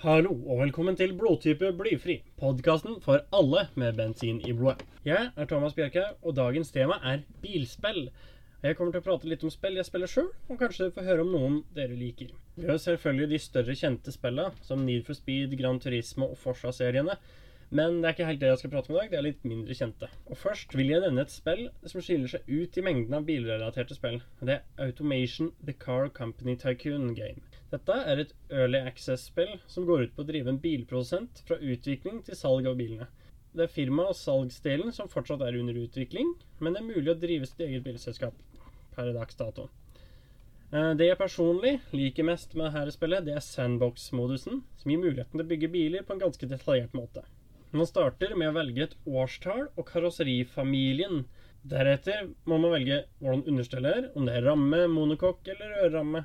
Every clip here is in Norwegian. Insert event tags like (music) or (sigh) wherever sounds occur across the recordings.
Hallo og velkommen til Blodtype blyfri, podkasten for alle med bensin i blodet. Jeg er Thomas Bjerke, og dagens tema er bilspill. Jeg kommer til å prate litt om spill jeg spiller sjøl, og kanskje dere får høre om noen dere liker. Vi har selvfølgelig de større kjente spillene, som Need for Speed, Gran Turismo og Forsa-seriene. Men det er ikke helt det jeg skal prate om i dag, det er litt mindre kjente. Og først vil jeg nevne et spill som skiller seg ut i mengden av bilrelaterte spill. Det er Automation The Car Company Tycoon Game. Dette er et early access-spill som går ut på å drive en bilprodusent fra utvikling til salg av bilene. Det er firma- og salgsdelen som fortsatt er under utvikling, men det er mulig å drive sitt eget bilselskap per dags dato. Eh, Det jeg personlig liker mest med dette spillet, det er sandbox-modusen, som gir muligheten til å bygge biler på en ganske detaljert måte. Man starter med å velge et årstall og karosserifamilien. Deretter må man velge hvordan understellet er, om det er ramme, monokokk eller rørramme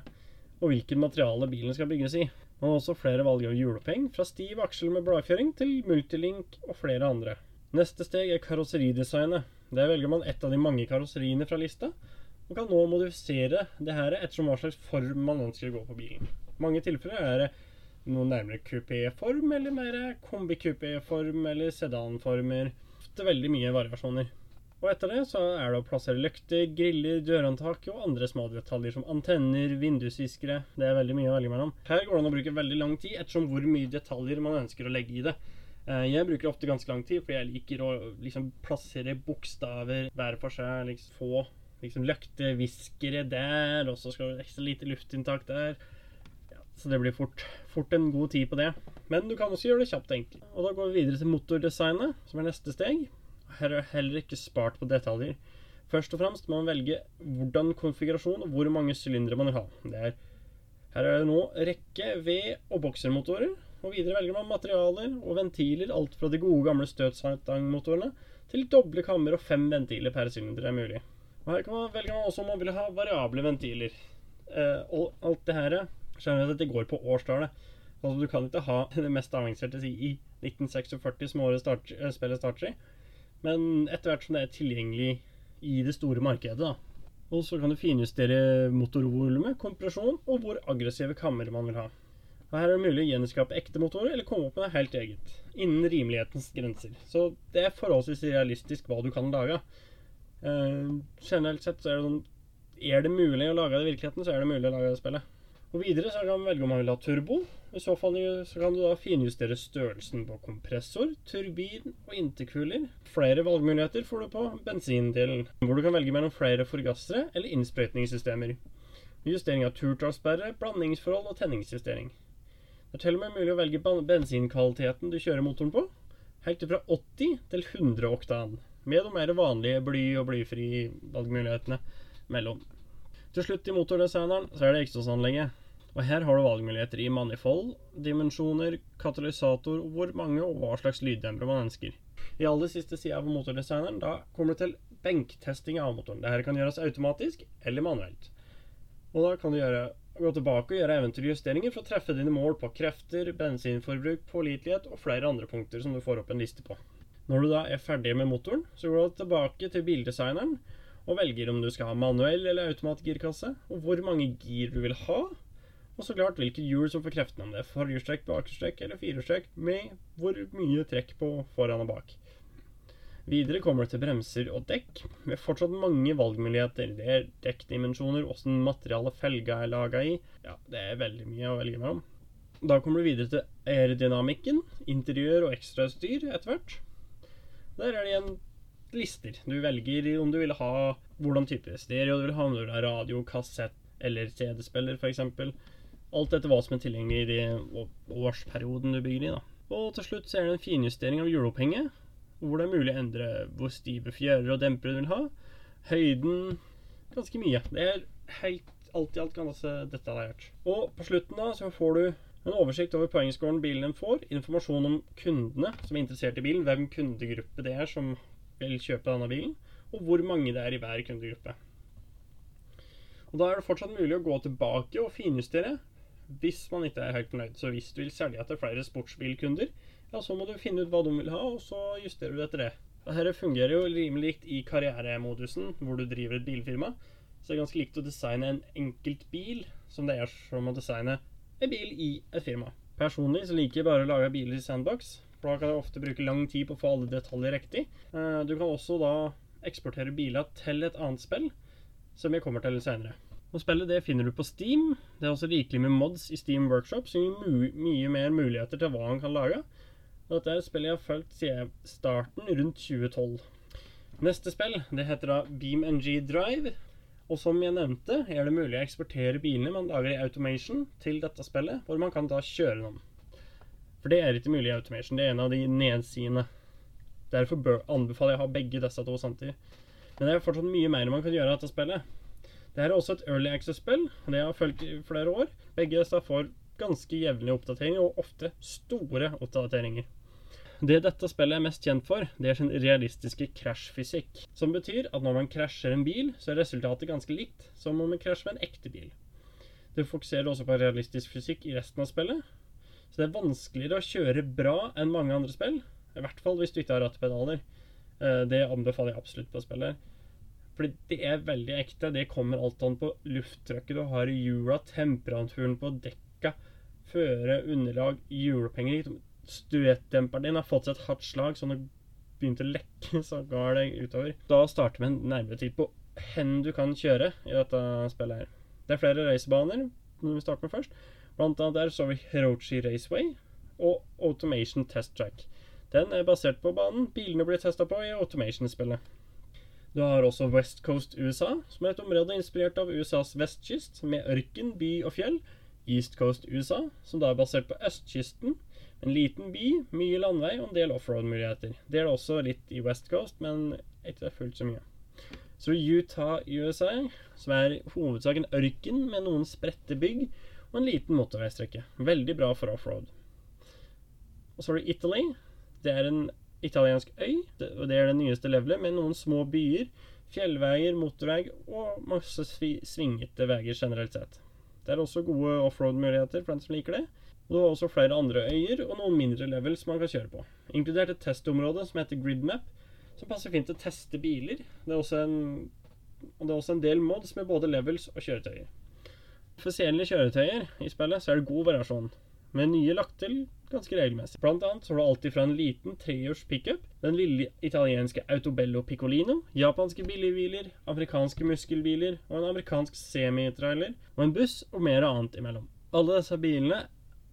og hvilket materiale bilen skal bygges i. Man har også flere valg av hjuloppheng, fra stiv aksel med bladfjøring til multilink og flere andre. Neste steg er karosseridesignet. Der velger man et av de mange karosseriene fra lista, og kan nå modifisere det her ettersom hva slags form man ønsker å gå på bilen. Mange tilfeller er det noe nærmere kupéform, eller mer kombi-kupéform, eller sedanformer. Er veldig mye variasjoner. Og etter det så er det å plassere løkter, griller, dørhåndtak og andre små detaljer som antenner, vindusviskere. Det er veldig mye å velge mellom. Her går det an å bruke veldig lang tid ettersom hvor mye detaljer man ønsker å legge i det. Eh, Jeg bruker ofte ganske lang tid, fordi jeg liker å liksom plassere bokstaver hver for seg. Liksom få liksom løkteviskere der, og så skal det ekstra lite luftinntak der. Ja, så det blir fort, fort en god tid på det. Men du kan også gjøre det kjapt og enkelt. Og da går vi videre til motordesignet, som er neste steg. Er heller ikke spart på detaljer. Først og fremst må man velge hvordan konfigurasjon og hvor mange sylindere man vil ha. Er, her er det nå rekke, ved og boksermotorer. Og videre velger man materialer og ventiler, alt fra de gode gamle støtstangmotorene til doble kammer og fem ventiler per sylinder er mulig. Og her kan man velge også om man vil ha variable ventiler. Eh, og alt det her skjønner jeg at det går på årstallet. Altså Du kan ikke ha (laughs) det mest avanserte i 1946, som året start, eh, spillet starter i. Men etter hvert som det er tilgjengelig i det store markedet, da. Og så kan du finjustere motorvolumet, kompresjon og hvor aggressive kammer man vil ha. Og Her er det mulig å gjenskape ekte motorer eller komme opp med noe helt eget. Innen rimelighetens grenser. Så det er forholdsvis realistisk hva du kan lage. Uh, generelt sett så er det sånn Er det mulig å lage det i virkeligheten, så er det mulig å lage det spillet. Og videre så kan man velge om man vil ha turbo. I så fall så kan du da finjustere størrelsen på kompressor, turbin og intercooler. Flere valgmuligheter får du på bensindelen, hvor du kan velge mellom flere forgassere eller innsprøytningssystemer. Justering av turtallsperre, blandingsforhold og tenningsjustering. Det er til og med mulig å velge bensinkvaliteten du kjører motoren på, helt fra 80 til 100 oktan, med de mer vanlige bly- og blyfri valgmulighetene mellom. Til slutt i motordesigneren så er det eksosanlegget. Og her har du valgmuligheter i manifold, dimensjoner, katalysator, hvor mange og hva slags lyddempere man ønsker. I aller siste sida av motordesigneren da kommer du til benktesting av motoren. Dette kan gjøres automatisk eller manuelt. Og da kan du gjøre, gå tilbake og gjøre eventuelle justeringer for å treffe dine mål på krefter, bensinforbruk, pålitelighet og flere andre punkter som du får opp en liste på. Når du da er ferdig med motoren, så går du tilbake til bildesigneren og velger om du skal ha manuell eller automatgirkasse, og hvor mange gir du vil ha, og så klart hvilke hjul som får kreftene, om det er forhjulstrekk, bakhjulstrekk eller firehjulstrekk, med hvor mye trekk på foran og bak. Videre kommer det til bremser og dekk, med fortsatt mange valgmuligheter. Det er dekkdimensjoner, åssen materiale felga er laga i. Ja, det er veldig mye å velge mellom. Da kommer du videre til aerodynamikken, interiør og ekstrautstyr etter hvert. Der er det igjen lister. Du velger om du vil ha hvordan type stereo du vil ha, om du vil ha radio, kassett eller CD-spiller f.eks. Alt etter hva som er tilgjengelig i de årsperioden du bygger i. da. Og til slutt så er det en finjustering av hjulopphenget, hvor det er mulig å endre hvor stive fjærer og dempere du vil ha. Høyden Ganske mye. Det er helt alt i alt ganske detaljert. Og på slutten da så får du en oversikt over poengscoren bilen får, informasjon om kundene som er interessert i bilen, hvem kundegruppe det er som vil kjøpe denne bilen, og hvor mange det er i hver kundegruppe. Og Da er det fortsatt mulig å gå tilbake og finjustere hvis man ikke er helt fornøyd. Så hvis du vil selge etter flere sportsbilkunder, ja, så må du finne ut hva de vil ha, og så justerer du etter det. Dette fungerer jo rimelig likt i karrieremodusen, hvor du driver et bilfirma. Så det er ganske likt å designe en enkelt bil som det er som å designe en bil i et firma. Personlig så liker jeg bare å lage biler i sandbox, for da kan jeg ofte bruke lang tid på å få alle detaljer riktig. Eh, du kan også da eksportere biler til et annet spill, som jeg kommer til senere. Og Spillet det finner du på Steam. Det er også rikelig med mods i Steam Workshop, som gir my mye mer muligheter til hva han kan lage. Og dette er et spill jeg har fulgt siden starten, rundt 2012. Neste spill det heter da BeamNG Drive. Og som jeg nevnte, er det mulig å eksportere bilene man lager i Automation til dette spillet, hvor man kan da kjøre dem. For det er ikke mulig i Automation. Det er en av de nedsidene. Derfor anbefaler jeg å ha begge disse to samtidig. Men det er fortsatt mye mer man kan gjøre av dette spillet. Det er også et Early Access-spill, det har fulgt i flere år. Begge disse får ganske jevnlige oppdateringer, og ofte store oppdateringer. Det dette spillet er mest kjent for, det er sin realistiske krasjfysikk. Som betyr at når man krasjer en bil, så er resultatet ganske likt som om man krasjer med en ekte bil. Det fokuserer også på realistisk fysikk i resten av spillet. Så det er vanskeligere å kjøre bra enn mange andre spill. I hvert fall hvis du ikke har rattepedaler. Eh, det anbefaler jeg absolutt på spillet. Fordi det er veldig ekte. Det kommer alt an på lufttrykket du har i hjula, temperaturen på dekka, føre, underlag, hjulpenger støtdemperen din har fått seg et hardt slag, så den har begynt å lekke, (laughs) så går det utover. Da starter vi en nærmere tid på hen du kan kjøre i dette spillet her. Det er flere racerbaner vi starter med først. Blant annet der så vi Hirochi Raceway og Automation Test Track. Den er basert på banen bilene blir testa på i Automation-spillet. Du har også West Coast USA, som er et område inspirert av USAs vestkyst, med ørken, by og fjell. East Coast USA, som da er basert på østkysten, en liten by, mye landvei og en del offroad-muligheter. Det er det også litt i West Coast, men ikke fullt så mye. Så Utah, USA, som er hovedsak en ørken med noen spredte bygg og en liten motorveistrekke. Veldig bra for offroad. Og så har du Italy. Det er en italiensk øy, det er det nyeste levelet, med noen små byer, fjellveier, motorvei og masse svingete veier generelt sett. Det er også gode offroad-muligheter for den som liker det. Og det var også flere andre øyer og noen mindre levels man kan kjøre på. Inkludert et testområde som heter GridMap, som passer fint til å teste biler. Det er også en, det er også en del mods med både levels og kjøretøyer. Offisielle kjøretøyer i spillet så er det god variasjon, med nye lagt til ganske regelmessig. Blant annet har du alltid fra en liten treårs pickup, den lille italienske Autobello Piccolino, japanske billigbiler, afrikanske muskelbiler og en amerikansk semitrailer, og en buss og mer annet imellom. Alle disse bilene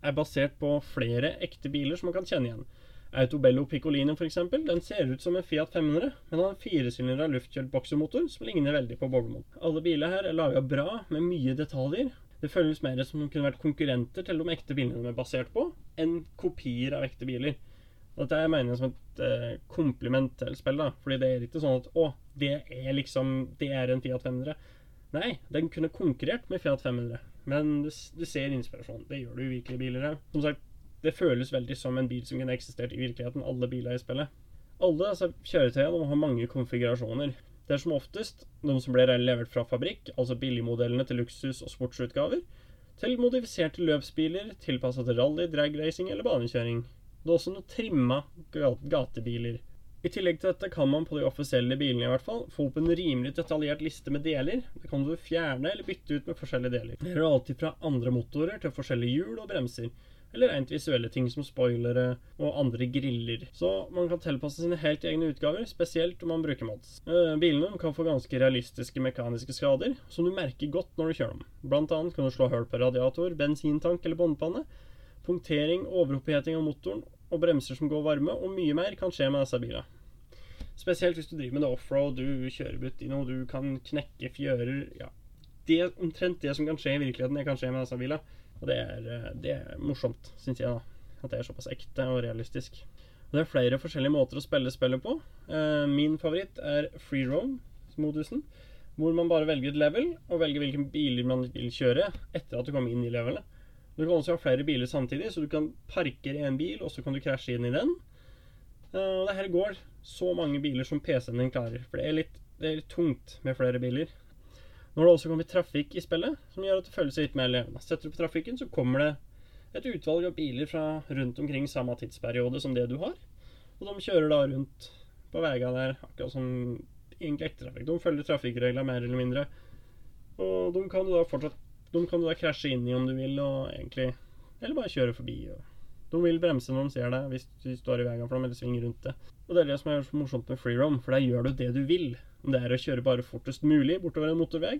er basert på flere ekte biler som man kan kjenne igjen. Autobello Piccolino f.eks. Den ser ut som en Fiat 500, men har en firesylindra luftkjølt boksermotor som ligner veldig på boblemotor. Alle biler her er laga bra, med mye detaljer. Det føles mer som om de kunne vært konkurrenter til de ekte bilene de er basert på, enn kopier av ekte biler. Dette er mener som et eh, kompliment til spillet, fordi det er ikke sånn at å, det er liksom Det er en Fiat 500. Nei, den kunne konkurrert med Fiat 500. Men du, du ser inspirasjon. Det gjør du i virkelige biler her. Som sagt, det føles veldig som en bil som kunne eksistert i virkeligheten, alle biler i spillet. Alle altså, kjøretøyene har mange konfigurasjoner. Det er som oftest de som ble levert fra fabrikk, altså billigmodellene til luksus- og sportsutgaver, til modifiserte løpsbiler tilpasset til rally, dragracing eller banekjøring. Det er også noen trimma gatebiler. I tillegg til dette kan man på de offisielle bilene i hvert fall få opp en rimelig detaljert liste med deler. Det kan du fjerne eller bytte ut med forskjellige deler. Det er alltid fra andre motorer til forskjellige hjul og bremser. Eller rent visuelle ting som spoilere og andre griller. Så man kan tilpasse sine helt egne utgaver, spesielt om man bruker mods. Uh, bilene kan få ganske realistiske mekaniske skader, som du merker godt når du kjører dem. Blant annet kan du slå hull på radiator, bensintank eller båndpanne. Punktering, overoppheting av motoren og bremser som går varme, og mye mer kan skje med disse bilene. Spesielt hvis du driver med det offroad, du kjører butt i noe, du kan knekke fjører ja. Det er omtrent det som kan skje i virkeligheten, det kan skje med disse bilene. Og det er, eh, det er morsomt, syns jeg, da. At det er såpass ekte og realistisk. Og det er flere forskjellige måter å spille spillet på. Eh, min favoritt er free roam-modusen. Hvor man bare velger et level, og velger hvilke biler man vil kjøre etter at du kommer inn i levelet. Du kan også ha flere biler samtidig, så du kan parkere en bil, og så kan du krasje inn i den. Uh, og det her går så mange biler som PC-en din klarer. For det er, litt, det er, litt, tungt med flere biler. Nå har det også kommet trafikk i spillet, som gjør at det føles litt mer levende. Setter du på trafikken, så kommer det et utvalg av biler fra rundt omkring samme tidsperiode som det du har. Og de kjører da rundt på veiene der, akkurat som egentlig ekte trafikk. De følger trafikkreglene mer eller mindre. Og de kan du da fortsatt de kan du da krasje inn i om du vil, og egentlig eller bare kjøre forbi. Og de vil bremse når de ser deg, hvis du står i veien for dem, eller svinger rundt det. Og det er det som er så morsomt med freerom, for der gjør du det du vil. Om det er å kjøre bare fortest mulig bortover en motorvei,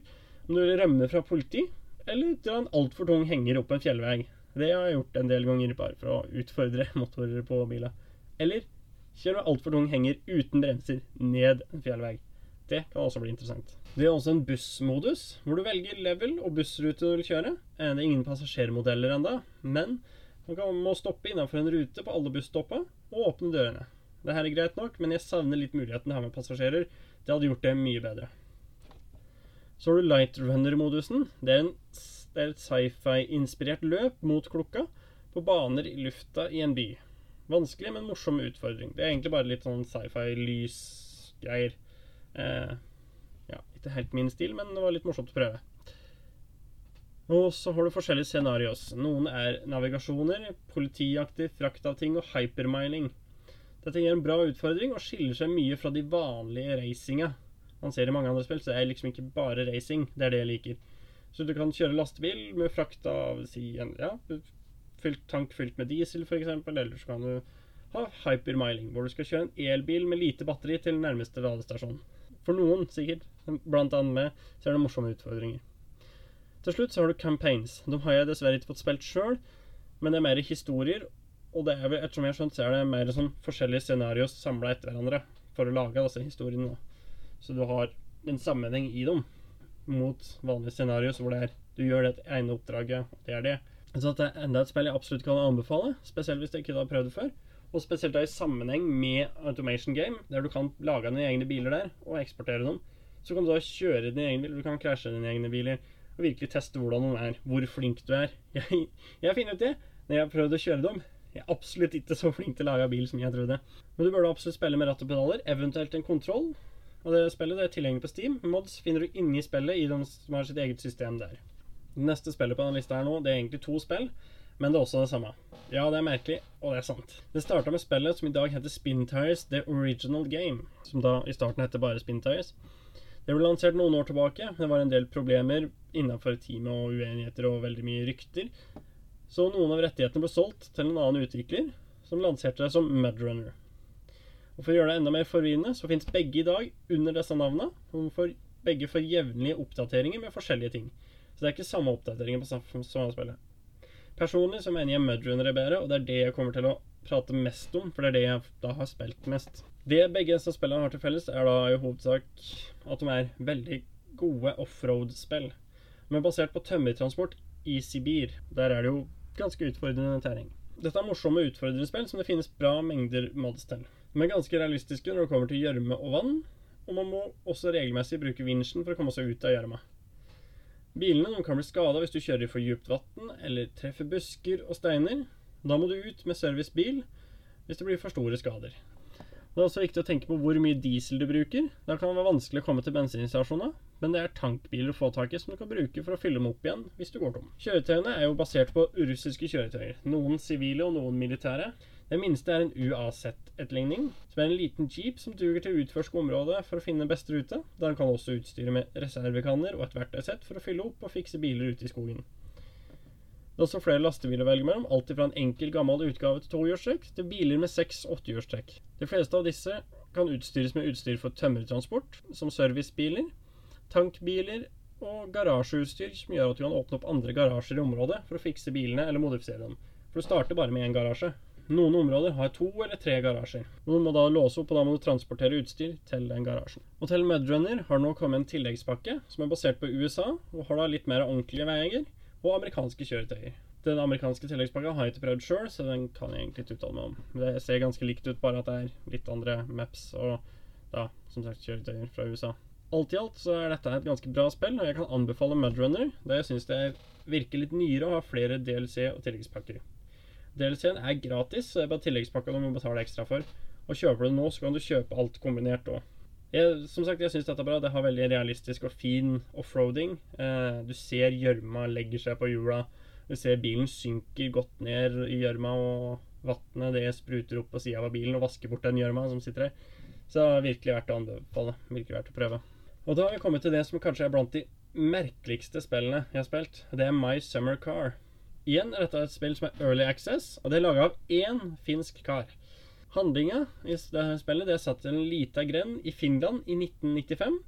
om du vil rømme fra politi, eller dra en altfor tung henger opp en fjellvei. Det har jeg gjort en del ganger bare for å utfordre (laughs) motorer på bila. Eller kjøre altfor tung henger uten bremser ned en fjellvei. Det kan også bli interessant. Det er også en bussmodus, hvor du velger level og bussrute du vil kjøre. Eh, det er ingen passasjermodeller ennå, men man må stoppe innenfor en rute på alle busstoppa og åpne dørene. Det her er greit nok, men jeg savner litt muligheten her med passasjerer. Det hadde gjort det mye bedre. Så har du Light Runner-modusen. Det det er et sci-fi-inspirert løp mot klokka på baner i lufta i en by. Vanskelig, men morsom utfordring. Det er egentlig bare litt sånn sci-fi-lysgreier. Eh, ja, ikke helt min stil, men det var litt morsomt å prøve. Og så har du forskjellige scenarioer. Noen er navigasjoner, politiaktig frakt av ting og hypermiling. Dette gir en bra utfordring og skiller seg mye fra de vanlige racinga. Man ser i mange andre spill, så det er liksom ikke bare racing. Det er det jeg liker. Så du kan kjøre lastebil med frakt av si, en ja, fylt, tank fylt med diesel, f.eks. Eller så kan du ha hypermiling, hvor du skal kjøre en elbil med lite batteri til nærmeste ladestasjon. For noen, sikkert, blant annet med, så er det morsomme utfordringer. Til slutt så har du campaigns. De har jeg dessverre ikke fått spilt sjøl, men det er mer historier. Og det er vel, ettersom jeg har skjønt, så er det mer sånn forskjellige scenarioer samla etter hverandre for å lage disse historiene. Så du har en sammenheng i dem mot vanlige scenarioer hvor det er du gjør det ene oppdraget, og det er det. Så det er enda et spill jeg absolutt kan anbefale, spesielt hvis du ikke har prøvd det før. Og spesielt da i sammenheng med Automation Game, der du kan lage dine egne biler der og eksportere dem. Så kan du da kjøre dine egne biler, du kan krasje dine egne biler og virkelig teste hvordan de er, hvor flink du er. (laughs) Jeg, jeg finner ut det når jeg har prøvd å kjøre dem. Jeg er absolutt ikke så flink til å lage bil som jeg trodde. Men du bør da absolutt spille med ratt og pedaler, eventuelt en kontroll. Og det spillet det er tilgjengelig på Steam. Mods finner du inni spillet i de som har sitt eget system der. Det neste spillet på denne lista her nå, det er egentlig to spill, men det er også det samme. Ja, det er merkelig, og det er sant. Det starta med spillet som i dag heter Spin Tires The Original Game, som da i starten heter bare Spin Tires. Det ble lansert noen år tilbake. Det var en del problemer innenfor teamet og uenigheter og veldig mye rykter. Så noen av rettighetene ble solgt til en annen utvikler, som lanserte det som Mudrunner. Og For å gjøre det enda mer forvirrende, så fins begge i dag under disse navnene. Og for begge får jevnlige oppdateringer med forskjellige ting. Så det er ikke samme oppdateringer på samme. Personlig så mener jeg Mudrunner er bedre, og det er det jeg kommer til å prate mest om, for det er det jeg da har spilt mest. Det begge disse spillene har til felles, er da i hovedsak at de er veldig gode offroad-spill. Er basert på tømmertransport i Sibir. Der er det jo ganske utfordrende terreng. Dette er morsomme utfordrende spill som det finnes bra mengder mods til. De er ganske realistiske når det kommer til gjørme og vann, og man må også regelmessig bruke vinsjen for å komme seg ut av gjørma. Bilene kan bli skada hvis du kjører i for djupt vann eller treffer busker og steiner. Da må du ut med servicebil hvis det blir for store skader. Det er også viktig å tenke på hvor mye diesel du bruker. Da kan det være vanskelig å komme til bensinstasjoner, men det er tankbiler å få tak i som du kan bruke for å fylle dem opp igjen hvis du går tom. Kjøretøyene er jo basert på russiske kjøretøyer. Noen sivile og noen militære. Det minste er en UAZ-etterligning, som er en liten jeep som duger til å utforske området for å finne beste rute. Den kan også utstyre med reservekanner og et verktøysett for å fylle opp og fikse biler ute i skogen. Det er også flere lastebiler å velge mellom, alt fra en enkel, gammel utgave til tohjulstrekk, til biler med seks åttehjulstrekk. De fleste av disse kan utstyres med utstyr for tømmertransport, som servicebiler, tankbiler og garasjeutstyr som gjør at du kan åpne opp andre garasjer i området for å fikse bilene eller modifisere dem. For du starter bare med én garasje. Noen områder har to eller tre garasjer. Noen må da låse opp, og da må du transportere utstyr til den garasjen. Hotell Mudrunner har nå kommet en tilleggspakke som er basert på USA, og har da litt mer ordentlige veier og amerikanske kjøretøyer. Den amerikanske tilleggspakka har jeg ikke prøvd sjøl, så den kan jeg egentlig ikke uttale meg om. Det ser ganske likt ut, bare at det er litt andre maps og da, som sagt, kjøretøyer fra USA. Alt i alt så er dette et ganske bra spill, og jeg kan anbefale Mudrunner, da jeg syns det virker litt nyere å ha flere DLC og tilleggspakker. DLC-en er gratis, så det er bare tilleggspakka du må betale ekstra for. Og kjøper du den nå, så kan du kjøpe alt kombinert òg. Jeg, som sagt, jeg syns dette er bra. Det har veldig realistisk og fin offroading. Eh, du ser gjørma legger seg på hjula. Du ser bilen synker godt ned i gjørma, og vannet det spruter opp på sida av bilen og vasker bort den gjørma som sitter der. Så virkelig verdt å anbefale. Virkelig verdt å prøve. Og da har vi kommet til det som kanskje er blant de merkeligste spillene jeg har spilt. Det er My Summer Car. Igjen er dette et spill som er early access, og det er laga av én finsk kar. Handlinga i dette spillet det er satt til en lita grend i Finland i 1995.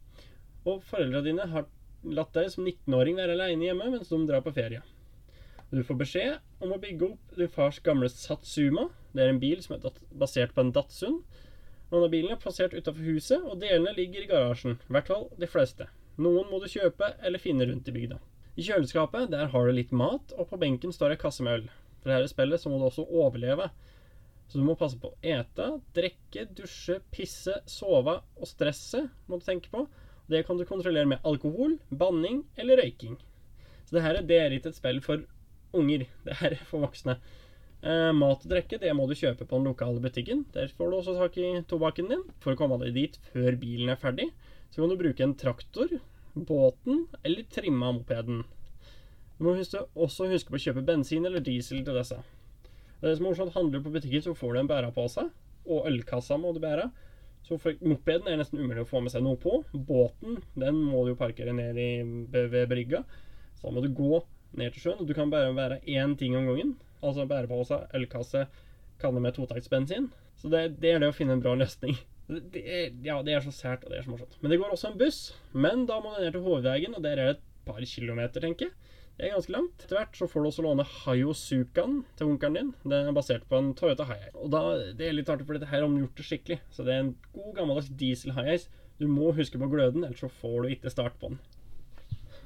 Og foreldra dine har latt deg som 19-åring være aleine hjemme mens de drar på ferie. Du får beskjed om å bygge opp din fars gamle Satsuma. Det er en bil som er basert på en Datsun. Noen av bilene er plassert utafor huset, og delene ligger i garasjen. I hvert fall de fleste. Noen må du kjøpe eller finne rundt i bygda. I kjøleskapet der har du litt mat, og på benken står ei kasse med øl. For dette spillet så må du også overleve. Så du må passe på å ete, drikke, dusje, pisse, sove og stresset må du tenke på. Det kan du kontrollere med alkohol, banning eller røyking. Så det her det er ikke et spill for unger. Det her er for voksne. Eh, mat og drikke det må du kjøpe på den lokale butikken. Der får du også tak i tobakken din. For å komme deg dit før bilen er ferdig, så kan du bruke en traktor båten eller trimme mopeden. Du må huske, også huske på å kjøpe bensin eller diesel til disse. Det som er morsomt, Handler du på butikken, så får du en bærepose, og ølkassa må du bære. Så for Mopeden er nesten umulig å få med seg noe på. Båten den må du jo parkere ned i, ved brygga. Så da må du gå ned til sjøen, og du kan bare bære én ting om gangen. Altså bærepose, ølkasse, kanne med totaktsbensin. Så det, det er det å finne en bra løsning. Det er, ja, det er så sært, og det er så morsomt. Men det går også en buss. Men da må du ned til hovedveien, og der er det et par kilometer, tenker jeg. Det er ganske langt. Etter hvert så får du også låne Hayosukaen til onkelen din. Den er basert på en Toyota Hayai. Og da, det er litt artig, for dette her har de gjort det skikkelig. Så det er en god, gammeldags diesel Hayais. Du må huske på gløden, ellers så får du ikke start på den.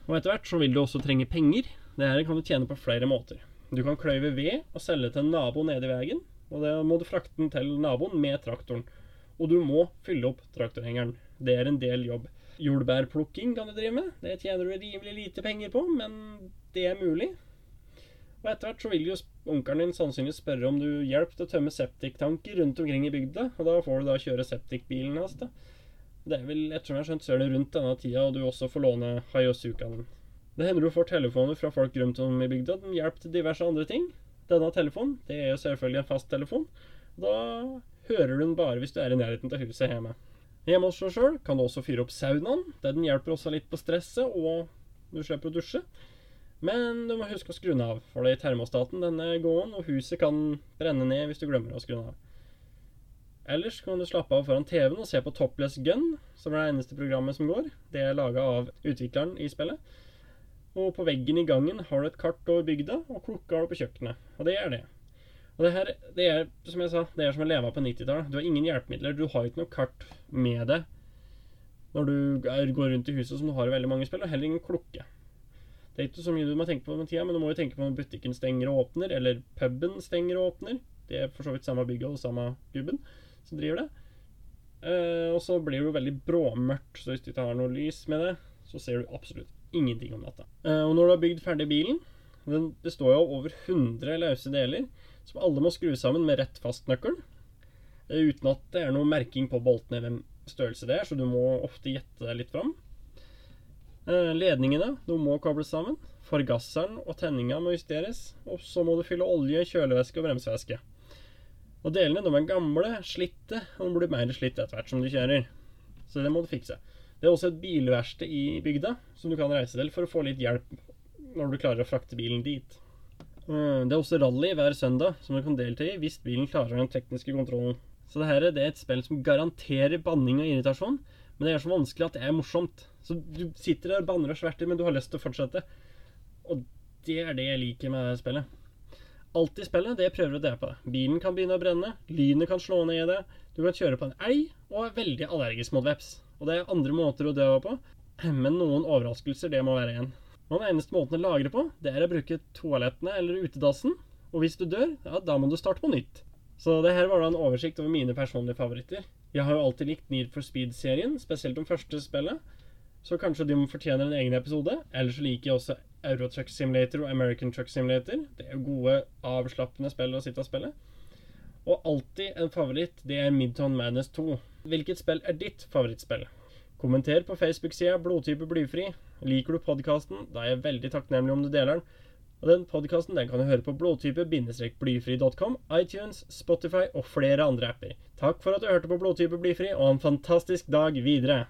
Og etter hvert så vil du også trenge penger. Det her kan du tjene på flere måter. Du kan kløyve ved og selge til en nabo nede i veien. Og da må du frakte den til naboen med traktoren. Og du må fylle opp traktorhengeren. Det er en del jobb. Jordbærplukking kan du drive med. Det tjener du rimelig lite penger på, men det er mulig. Og etter hvert så vil jo onkelen din sannsynligvis spørre om du hjelper til å tømme septiktanker rundt omkring i bygda, og da får du da kjøre septikbilen hans, da. Det er vel, ettersom jeg har skjønt, så er det rundt denne tida, og du også får låne Hayosukaen. Det hender du får telefoner fra folk rundt om i bygda som hjelper til diverse andre ting. Denne telefonen, det er jo selvfølgelig en fasttelefon. Da hører du den bare hvis du er i nærheten av huset hjemme. Hjemme hos deg sjøl kan du også fyre opp saunaen. Den hjelper også litt på stresset, og du slipper å dusje. Men du må huske å skru den av, for det i termostaten denne er gåen, og huset kan brenne ned hvis du glemmer å skru den av. Ellers kan du slappe av foran TV-en og se på Topless Gun, som er det eneste programmet som går. Det er laga av utvikleren i spillet. Og på veggen i gangen har du et kart over bygda, og klokka har du på kjøkkenet. Og det er det. Og det her, det er som jeg sa, det er som å leve på 90-tallet. Du har ingen hjelpemidler. Du har ikke noe kart med deg når du går rundt i huset som du har i veldig mange spill, og heller ingen klokke. Det er ikke så mye du må tenke på med tida, men du må jo tenke på når butikken stenger og åpner, eller puben stenger og åpner. Det er for så vidt samme bygget og samme gubben som driver det. Uh, og så blir det jo veldig bråmørkt, så hvis du ikke har noe lys med det, så ser du absolutt ingenting om natta. Uh, og når du har bygd ferdig bilen Den består jo av over 100 løse deler som alle må skru sammen med rett fastnøkkel. Uten at det er noe merking på boltene hvem størrelse det er, så du må ofte gjette deg litt fram. Eh, ledningene de må kobles sammen. Forgasseren og tenninga må justeres. Og så må du fylle olje, kjølevæske og bremsevæske. Og delene de er gamle, slitte, og de blir mer slitt etter hvert som du kjører. Så det må du fikse. Det er også et bilverksted i bygda som du kan reise til for å få litt hjelp når du klarer å frakte bilen dit. Eh, det er også rally hver søndag som du kan delta i hvis bilen klarer den tekniske kontrollen. Så det er et spill som garanterer banning og irritasjon, men det er så vanskelig at det er morsomt. Så du sitter der og banner og sverter, men du har lyst til å fortsette. Og det er det jeg liker med spillet. Alt i spillet det prøver å drepe deg. Bilen kan begynne å brenne, lynet kan slå ned i det, du kan kjøre på en elg og er veldig allergisk mot veps. Og det er andre måter å dø på, men noen overraskelser, det må være igjen. Og den eneste måten å lagre på, det er å bruke toalettene eller utedassen. Og hvis du dør, ja, da må du starte på nytt. Så det her var da en oversikt over mine personlige favoritter. Jeg har jo alltid likt Need for Speed-serien, spesielt om første spillet. Så kanskje de fortjener en egen episode. Eller så liker jeg også Eurotruck Simulator og American Truck Simulator. Det er gode, avslappende spill å sitte og spille. Og alltid en favoritt, det er Midtown Madness 2. Hvilket spill er ditt favorittspill? Kommenter på Facebook-sida Blodtype blyfri. Liker du podkasten? Da er jeg veldig takknemlig om du deler den. Og den podkasten kan du høre på blodtype-blyfri.com, iTunes, Spotify og flere andre apper. Takk for at du hørte på Blodtype blyfri, og en fantastisk dag videre.